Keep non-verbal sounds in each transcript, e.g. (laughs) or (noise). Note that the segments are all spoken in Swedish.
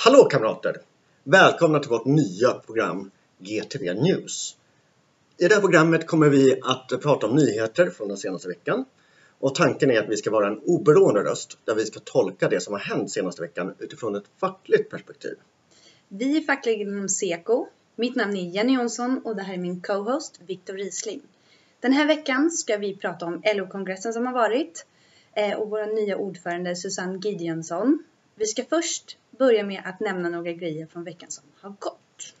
Hallå kamrater! Välkomna till vårt nya program GTV News. I det här programmet kommer vi att prata om nyheter från den senaste veckan. Och tanken är att vi ska vara en oberoende röst där vi ska tolka det som har hänt senaste veckan utifrån ett fackligt perspektiv. Vi är fackliga inom Seko. Mitt namn är Jenny Jonsson och det här är min co-host Viktor Risling. Den här veckan ska vi prata om LO-kongressen som har varit eh, och vår nya ordförande Susanne Gideonsson. Vi ska först börja med att nämna några grejer från veckan som har gått.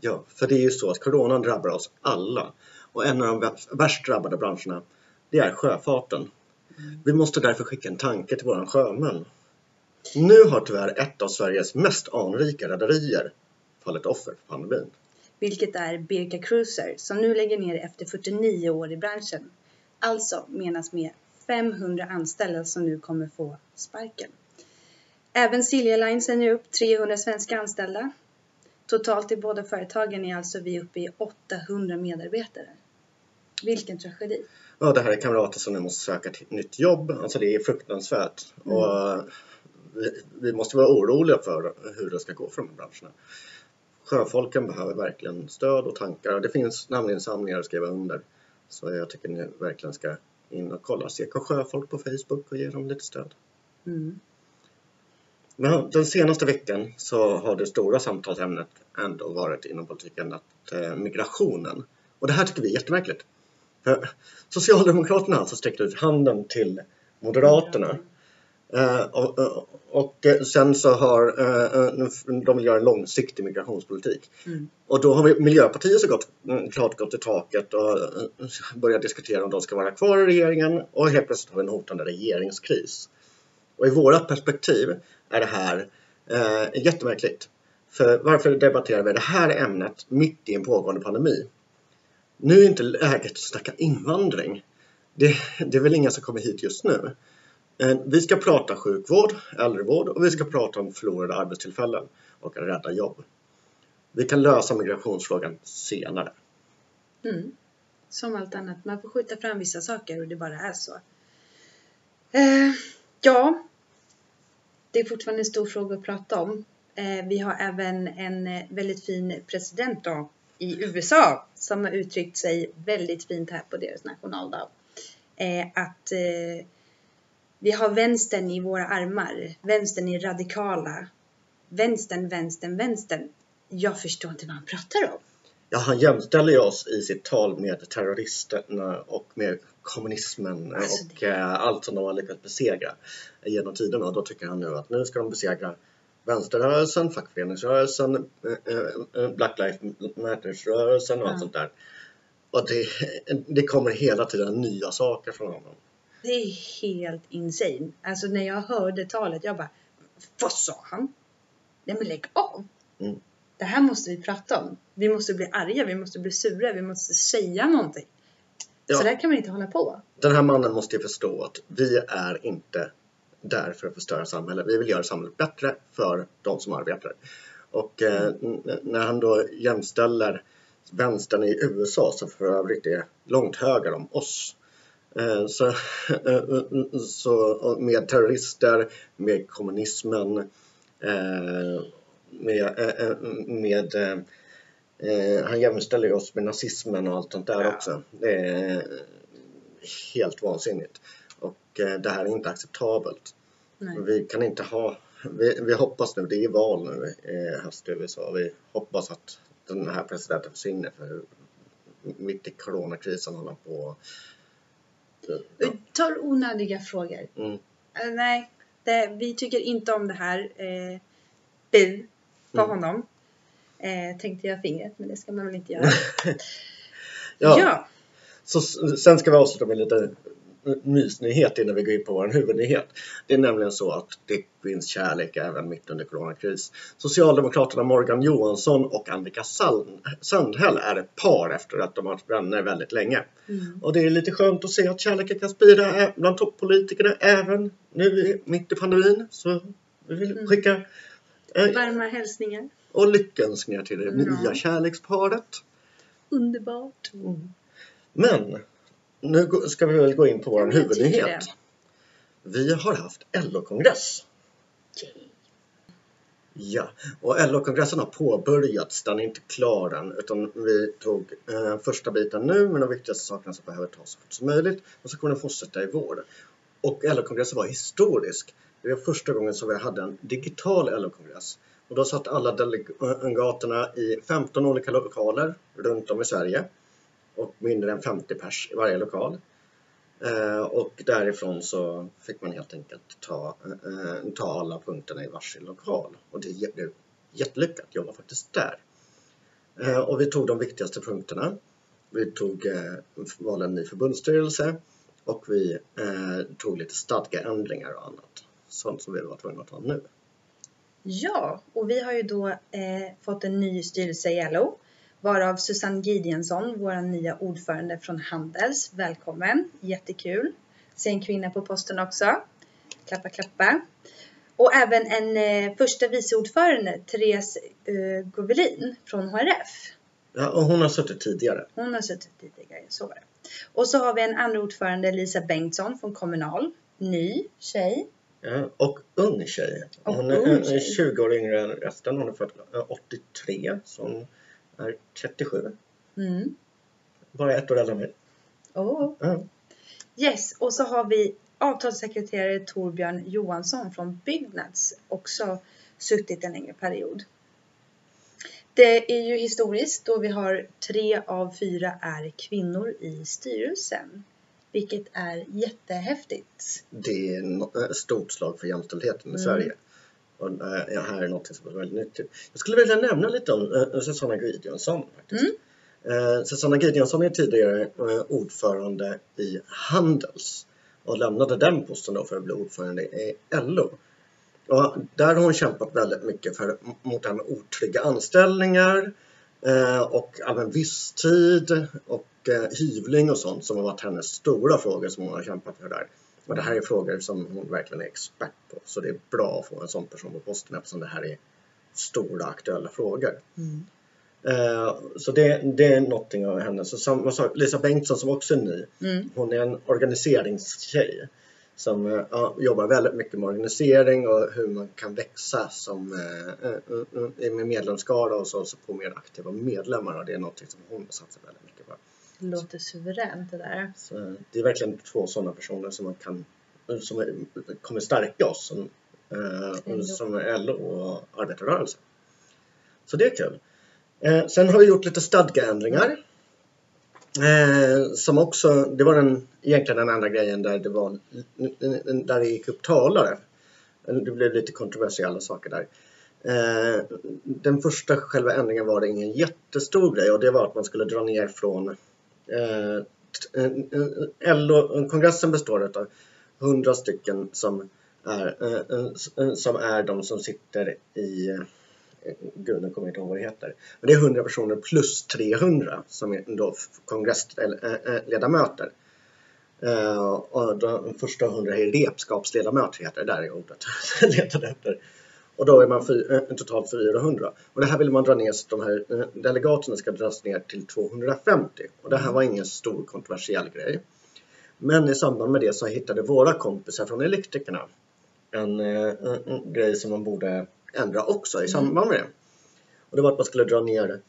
Ja, för det är ju så att coronan drabbar oss alla och en av de värst drabbade branscherna det är sjöfarten. Vi måste därför skicka en tanke till våran sjömän. Nu har tyvärr ett av Sveriges mest anrika rederier fallit offer för pandemin. Vilket är Birka Cruiser som nu lägger ner efter 49 år i branschen. Alltså menas med 500 anställda som nu kommer få sparken. Även Silja Line säger upp 300 svenska anställda. Totalt i båda företagen är alltså vi uppe i 800 medarbetare. Vilken tragedi. Ja, det här är kamrater som nu måste söka ett nytt jobb. Alltså det är fruktansvärt. Mm. Och vi, vi, måste vara oroliga för hur det ska gå för de här branscherna. Sjöfolken behöver verkligen stöd och tankar. Det finns namninsamlingar att skriva under. Så jag tycker ni verkligen ska in och kolla Seka Sjöfolk på Facebook och ge dem lite stöd. Mm. Men den senaste veckan så har det stora samtalsämnet ändå varit inom politiken att eh, migrationen. Och det här tycker vi är jättemärkligt. För Socialdemokraterna alltså sträckt ut handen till Moderaterna. Eh, och, och, sen så har eh, de vill göra en långsiktig migrationspolitik. Mm. Och då har Miljöpartiet så gott, klart gått i taket och börjat diskutera om de ska vara kvar i regeringen och helt plötsligt har vi en hotande regeringskris. Och i vårat perspektiv är det här eh, jättemärkligt. För varför debatterar vi det här ämnet mitt i en pågående pandemi? Nu är inte läget att snacka invandring. Det, det är väl inga som kommer hit just nu. Eh, vi ska prata sjukvård, äldrevård och vi ska prata om förlorade arbetstillfällen och att rädda jobb. Vi kan lösa migrationsfrågan senare. Mm. Som allt annat, man får skjuta fram vissa saker och det bara är så. Eh, ja, det är fortfarande en stor fråga att prata om. Eh, vi har även en eh, väldigt fin president då, i USA som har uttryckt sig väldigt fint här på deras nationaldag. Eh, att vi har vänstern i våra armar. Vänstern är radikala. Vänstern, vänstern, vänstern. Jag förstår inte vad han pratar om. Ja, han jämställer ju oss i sitt tal med terroristerna och med kommunismen alltså och det... allt som de har lyckats besegra genom tiderna. Och då tycker han nu att nu ska de besegra vänsterrörelsen, fackföreningsrörelsen, eh, eh, Black Lives Matters-rörelsen och allt sånt där. Och det, det kommer hela tiden nya saker från honom. Det är helt insane. Alltså när jag hörde talet, jag bara, vad sa han? Nej men lägg av! Mm. Det här måste vi prata om. Vi måste bli arga, vi måste bli sura, vi måste säga någonting. Ja. Så där kan man inte hålla på. Den här mannen måste ju förstå att vi är inte där för att förstöra samhället. Vi vill göra samhället bättre för de som arbetar. Och eh, när han då jämställer vänstern i USA som för övrigt är långt högre om oss eh, så, eh, så med terrorister, med kommunismen, eh, med, eh, eh, med han jämställer oss med nazismen och allt sånt där ja. också. Det är helt vansinnigt. Och det här är inte acceptabelt. Nej. Vi kan inte ha, vi, vi, hoppas nu, det är val nu i höst i USA, vi hoppas att den här presidenten försvinner för mitt i coronakrisen håller på ja. tar onödiga frågor. Mm. Uh, nej, det, vi tycker inte om det här. Bu på mm. honom. Uh, tänkte jag fingret, men det ska man väl inte göra. (laughs) ja. ja. Så, sen ska vi avsluta med lite mysnyhet innan vi går in på vår huvudnyhet. Det är nämligen så att det finns kärlek även mitt under coronakris. Socialdemokraterna Morgan Johansson och Annika Sandhäll är ett par efter att de har varit vänner väldigt länge. Mm. Och det är lite skönt att se att kärleken kan spira bland toppolitikerna även nu mitt i pandemin. Så vi vill mm. skicka eh, varma hälsningar och lyckönskningar till det nya kärleksparet. Underbart. Mm. Men nu ska vi väl gå in på vår huvudnyhet. Vi har haft LO-kongress. Ja, och LO-kongressen har påbörjats, den är inte klar än utan vi tog eh, första biten nu med de viktigaste sakerna som behöver tas så fort som möjligt och så kommer den fortsätta i vår. Och LO-kongressen var historisk. Det var första gången som vi hade en digital LO-kongress. Och då satt alla delegaterna i 15 olika lokaler runt om i Sverige och mindre än 50 pers i varje lokal. Eh, och därifrån så fick man helt enkelt ta, eh, ta alla punkterna i varsin lokal. Och det blev jättelyckat, jag var faktiskt där. Eh, och vi tog de viktigaste punkterna. Vi tog eh, val en ny förbundsstyrelse och vi eh, tog lite stadgeändringar och annat. Sånt som vi var tvungna att ta nu. Ja, och vi har ju då eh, fått en ny styrelse i LO varav Susanne Gideonsson, vår nya ordförande från Handels. Välkommen! Jättekul! Se en kvinna på posten också. Klappa, klappa. Och även en eh, första vice ordförande, Therese eh, Govelin från HRF. Ja, och hon har suttit tidigare. Hon har suttit tidigare, så var det. Och så har vi en andra ordförande, Lisa Bengtsson från Kommunal. Ny tjej. Ja, och ung tjej. Hon är, är 20 år yngre än resten. Hon är född 83. Så hon är 37. Mm. Bara ett år äldre än mig. Oh. Mm. Yes, och så har vi avtalssekreterare Torbjörn Johansson från Byggnads också suttit en längre period. Det är ju historiskt då vi har tre av fyra är kvinnor i styrelsen. Vilket är jättehäftigt. Det är ett stort slag för jämställdheten i mm. Sverige. Och det här är något som är väldigt nyttigt. Jag skulle vilja nämna lite om uh, Susanna Gideonsson. Faktiskt. Mm. Uh, Susanna Gideonsson är tidigare ordförande i Handels och lämnade den posten då för att bli ordförande i LO. Och där har hon kämpat väldigt mycket för, mot det här med otrygga anställningar och även visstid och hyvling och sånt som har varit hennes stora frågor som hon har kämpat för där. Och det här är frågor som hon verkligen är expert på. Så det är bra att få en sån person på posten eftersom det här är stora aktuella frågor. Mm. Uh, så det, det, är någonting av henne. Så samma sak, Lisa Bengtsson som också är ny. Mm. Hon är en organiseringstjej som uh, jobbar väldigt mycket med organisering och hur man kan växa som, uh, med medlemsskara och så, så på mer aktiva medlemmar och det är någonting som hon satsar väldigt mycket på. Det låter suveränt det där. Så det är verkligen två sådana personer som man kan som kommer stärka oss som, eh, som LO och arbetarrörelsen. Så det är kul. Eh, sen har vi gjort lite stadgeändringar. Eh, som också, det var den, egentligen den andra grejen där det var där det gick upp talare. Det blev lite kontroversiella saker där. Eh, den första själva ändringen var det ingen jättestor grej och det var att man skulle dra ner från Eh, LO-kongressen består av 100 stycken som är, eh, som är de som sitter i eh, Gud, nu kommer jag inte ihåg vad det heter. Men det är 100 personer plus 300 som är då kongressledamöter. Eh, eh, eh, och de första 100 är repskapsledamöter heter det där är ordet (laughs) jag letade efter. Och då är man fy, totalt 400. Och det här vill man dra ner, så de här delegaterna ska dras ner till 250. Och det här var ingen stor kontroversiell grej. Men i samband med det så hittade våra kompisar från elektrikerna en, en, en grej som man borde ändra också i mm. samband med det. Och det var att man skulle dra ner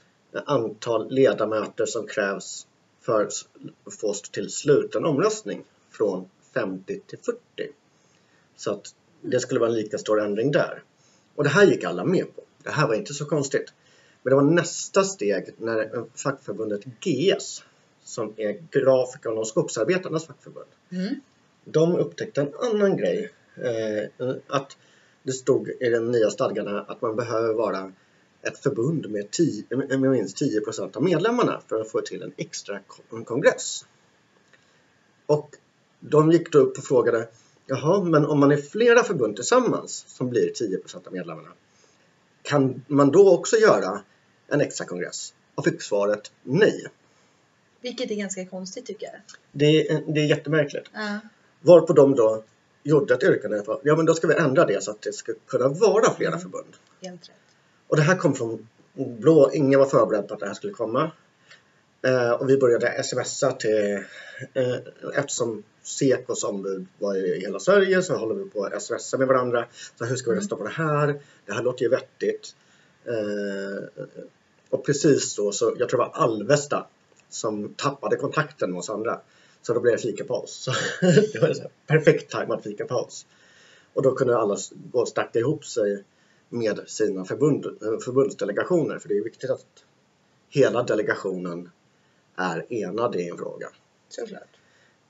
antal ledamöter som krävs för att få till sluten omröstning från 50 till 40. Så att det skulle vara en lika stor ändring där. Och det här gick alla med på. Det här var inte så konstigt. Men det var nästa steg när fackförbundet GS, som är grafikerna och skogsarbetarnas fackförbund, mm. de upptäckte en annan grej. Eh, att det stod i den nya stadgarna att man behöver vara ett förbund med, tio, med minst 10% av medlemmarna för att få till en extra kongress. Och de gick då upp och frågade Jaha, men om man är flera förbund tillsammans som blir 10% av medlemmarna, kan man då också göra en extra kongress? Och fick svaret nej. Vilket är ganska konstigt tycker jag. Det är, det är jättemärkligt. Uh. Varpå de då gjorde ett yrkande för ja men då ska vi ändra det så att det ska kunna vara flera mm. förbund. Helt rätt. Och det här kom från blå, ingen var förberedd på att det här skulle komma. Eh, och vi började smsa till, eh, eftersom Sekos ombud var i hela Sverige så håller vi på att smsa med varandra. Så hur ska vi rösta på det här? Det här låter ju vettigt. Eh, och precis då så, jag tror det var Alvesta som tappade kontakten med oss andra. Så då blev det fikapaus. Så (laughs) det var här, perfekt tajmad fikapaus. Och då kunde alla gå och snacka ihop sig med sina förbund, eh, förbundsdelegationer. För det är viktigt att hela delegationen är enad i en fråga. Såklart.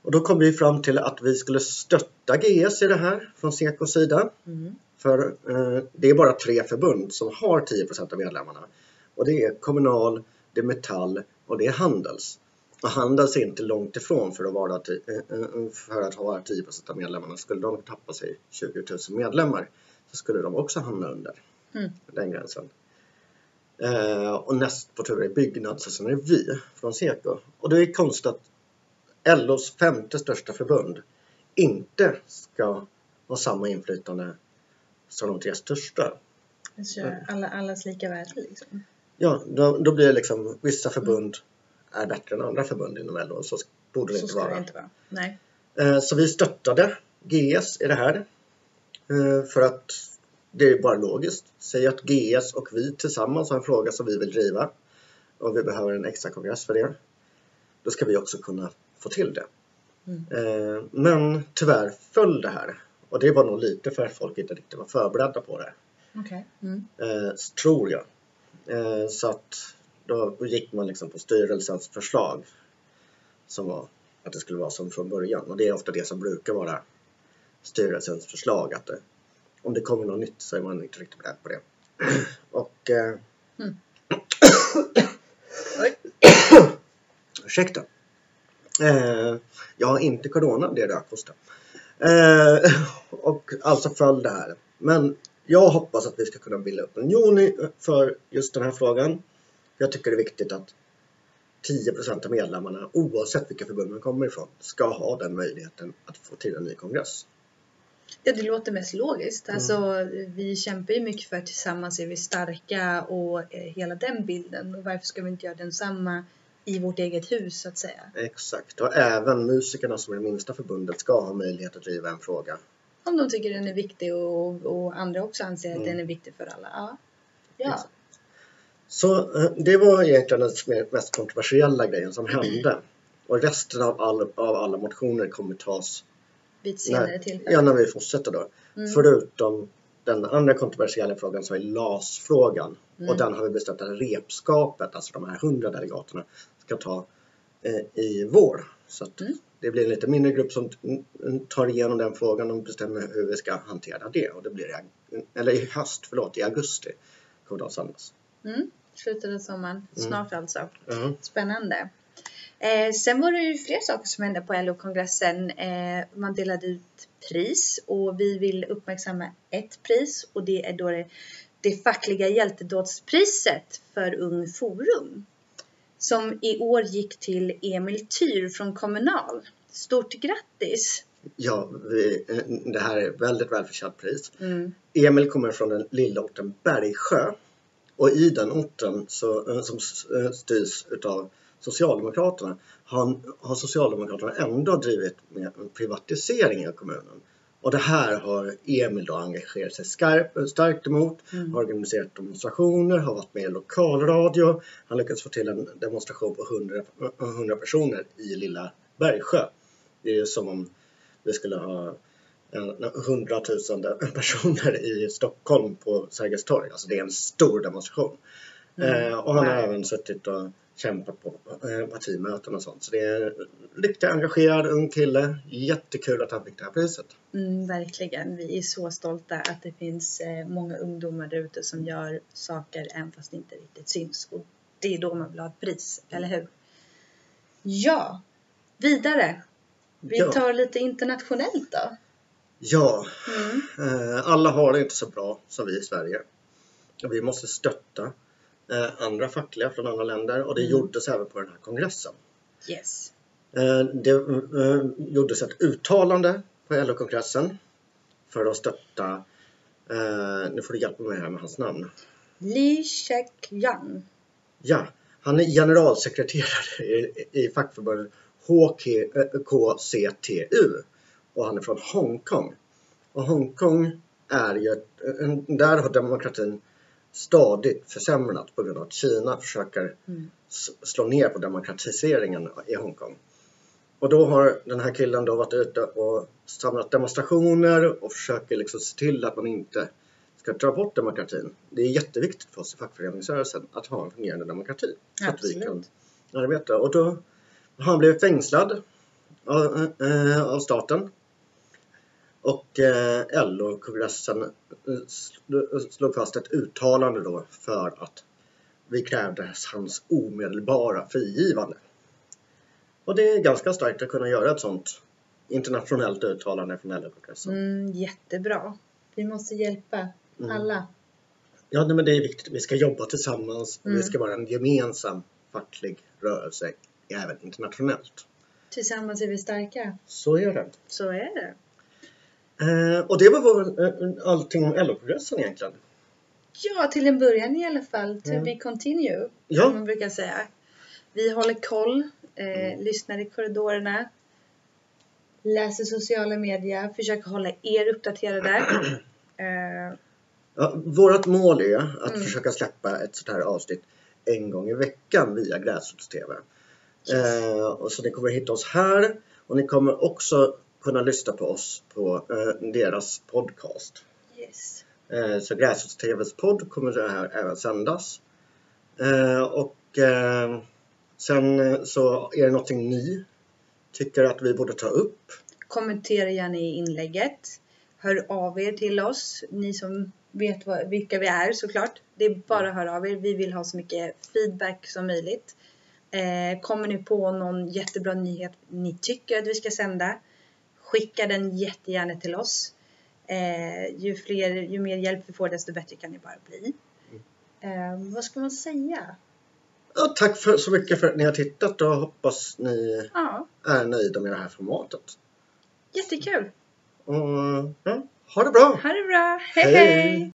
Och då kom vi fram till att vi skulle stötta GS i det här från Sekos sida. Mm. För eh, det är bara tre förbund som har 10% av medlemmarna. Och det är Kommunal, det är Metall och det är Handels. Handels är inte långt ifrån för att vara ti- eh, eh, för att ha 10 av medlemmarna. Skulle de tappa sig 20 000 medlemmar så skulle de också hamna under Mm. den gränsen. Eh, och näst på tur är Byggnads och sen är det vi från Seko. Och det är konstigt att LOs femte största förbund inte ska ha samma inflytande som de tre största. Så alla, allas lika värde liksom. Ja, då, då blir det liksom vissa förbund är bättre än andra förbund inom LO. Så borde det Så inte vara. det inte vara. Nej. Eh, Så vi stöttade GS i det här. Eh, För att det är bara logiskt. Säg att GS och vi tillsammans har en fråga som vi vill driva och vi behöver en extra kongress för det. Då ska vi också kunna få till det. Mm. Eh, Men tyvärr föll det här. Och det var nog lite för att folk inte riktigt var förberedda på det. Okej. Mm. Tror jag. Så att då gick man liksom på styrelsens förslag. Som var att det skulle vara som från början. Och det är ofta det som brukar vara styrelsens förslag. Att det, om det kommer något nytt så är man inte riktigt beredd på det. (clears throat) Och... Eh, Mm. (coughs) Ursäkta. Eh, jag har inte corona, det är rökhosta. Eh, (laughs) och alltså föll det här. Men jag hoppas att vi ska kunna bilda opinion för just den här frågan. Jag tycker det är viktigt att 10% av medlemmarna, oavsett vilka förbund man kommer ifrån, ska ha den möjligheten att få till en ny kongress. Ja, det låter mest logiskt. Mm. Alltså, vi kämpar ju mycket för tillsammans är vi starka och eh, hela den bilden. Och varför ska vi inte göra densamma i vårt eget hus så att säga? Exakt, och även musikerna som är det minsta förbundet ska ha möjlighet att driva en fråga. Om de tycker den är viktig och, och andra också anser att Mm. den är viktig för alla. Ja. Ja. Så eh, det var egentligen den mest kontroversiella grejen som hände. Och resten av, all, av alla motioner kommer tas Vid ett senare när, tillfälle. ja, när vi fortsätter då. Mm. Förutom den andra kontroversiella frågan som är LAS-frågan. Mm. Och den har vi bestämt att repskapet, alltså de här hundra delegaterna, ska ta eh, i vår. Så att Mm. det blir en lite mindre grupp som tar igenom den frågan och bestämmer hur vi ska hantera det. Och det blir i, eller i höst, förlåt, i augusti kommer de samlas. Mm. Slutet av sommaren. Mm. Snart alltså. Ja. Spännande. Eh, sen var det ju fler saker som hände på LO-kongressen. Eh, man delade ut pris och vi vill uppmärksamma ett pris och det är då det, det fackliga hjältedådspriset för Ung Forum. Som i år gick till Emil Tyr från Kommunal. Stort grattis! Ja, vi, eh, det här är ett väldigt välförtjänt pris. Mm. Emil kommer från den lilla orten Bergsjö. Och i den orten så, eh, som eh, styrs utav Socialdemokraterna har, har Socialdemokraterna ändå drivit med en privatisering av kommunen. Och det här har Emil då engagerat sig skarp, starkt emot, Mm. har organiserat demonstrationer, har varit med i lokalradio. Han lyckades få till en demonstration på 100, 100 personer i lilla Bergsjö. Det är ju som om vi skulle ha hundratusende personer i Stockholm på Sergels torg. Alltså det är en stor demonstration. Mm. Eh, och han har Wow. även suttit och kämpat på eh, partimöten och sånt. Så det är en riktigt engagerad ung kille. Jättekul att han fick det här priset. Mm, verkligen. Vi är så stolta att det finns eh, många ungdomar där ute som gör saker även fast det inte riktigt syns. Och det är då man vill ha ett pris, eller hur? Ja, vidare. Vi Ja. tar lite internationellt då. Ja, Mm. eh, alla har det inte så bra som vi i Sverige. Vi måste stötta eh, andra fackliga från andra länder och det Mm. gjordes även på den här kongressen. Yes. Eh, Det gjordes ett uttalande på LO-kongressen för att stötta, nu får du hjälpa mig här med hans namn. Lee Check Young. Ja, Han är generalsekreterare i, i fackförbundet HKCTU och han är från Hongkong. Och Hongkong är ju, där har demokratin stadigt försämrats på grund av att Kina försöker Mm. slå ner på demokratiseringen i Hongkong. Och då har den här killen då varit ute och samlat demonstrationer och försöker liksom se till att man inte ska dra bort demokratin. Det är jätteviktigt för oss i fackföreningsrörelsen att ha en fungerande demokrati. Så att vi kan arbeta. Och då har han blivit fängslad av, eh, av staten. Och eh, LO-kongressen eh, sl- slog fast ett uttalande då för att vi krävde hans omedelbara frigivande. Och det är ganska starkt att kunna göra ett sånt internationellt uttalande från LO-kongressen. Mm, jättebra. Vi måste hjälpa Mm. alla. Ja, nej, men det är viktigt. Vi ska jobba tillsammans och vi Mm. ska vara en gemensam facklig rörelse även internationellt. Tillsammans är vi starka. Så är det. Så är det. Eh, och det var vår, eh, allting om LO-kongressen egentligen. Ja, till en början i alla fall. To Mm. be continue. Ja. Som man brukar säga. Vi håller koll. Eh, Mm. Lyssnar i korridorerna. Läser sociala medier. Försöker hålla er uppdaterade. (clears throat) eh, Ja, vårt mål är att Mm. försöka släppa ett sånt här avsnitt en gång i veckan via Gräsrots-TV. Yes. Eh, och så ni kommer hitta oss här och ni kommer också kunna lyssna på oss på eh, deras podcast. yes. Eh, så Gräsrots-TVs podd kommer det här även sändas. Eh, och sen så är det någonting ni tycker att vi borde ta upp. Kommentera gärna i inlägget. Hör av er till oss. Ni som vet vad, vilka vi är såklart. Det är bara att höra av er. Vi vill ha så mycket feedback som möjligt. Eh, kommer ni på någon jättebra nyhet ni tycker att vi ska sända? Skicka den jättegärna till oss. Eh, ju, fler, ju mer hjälp vi får desto bättre kan det bara bli. Eh, vad ska man säga? Ja, tack för, så mycket för att ni har tittat och hoppas ni Ja, är nöjda med det här formatet. jättekul. Och, ja, ha det bra! Ha det bra. hej! Hej. hej.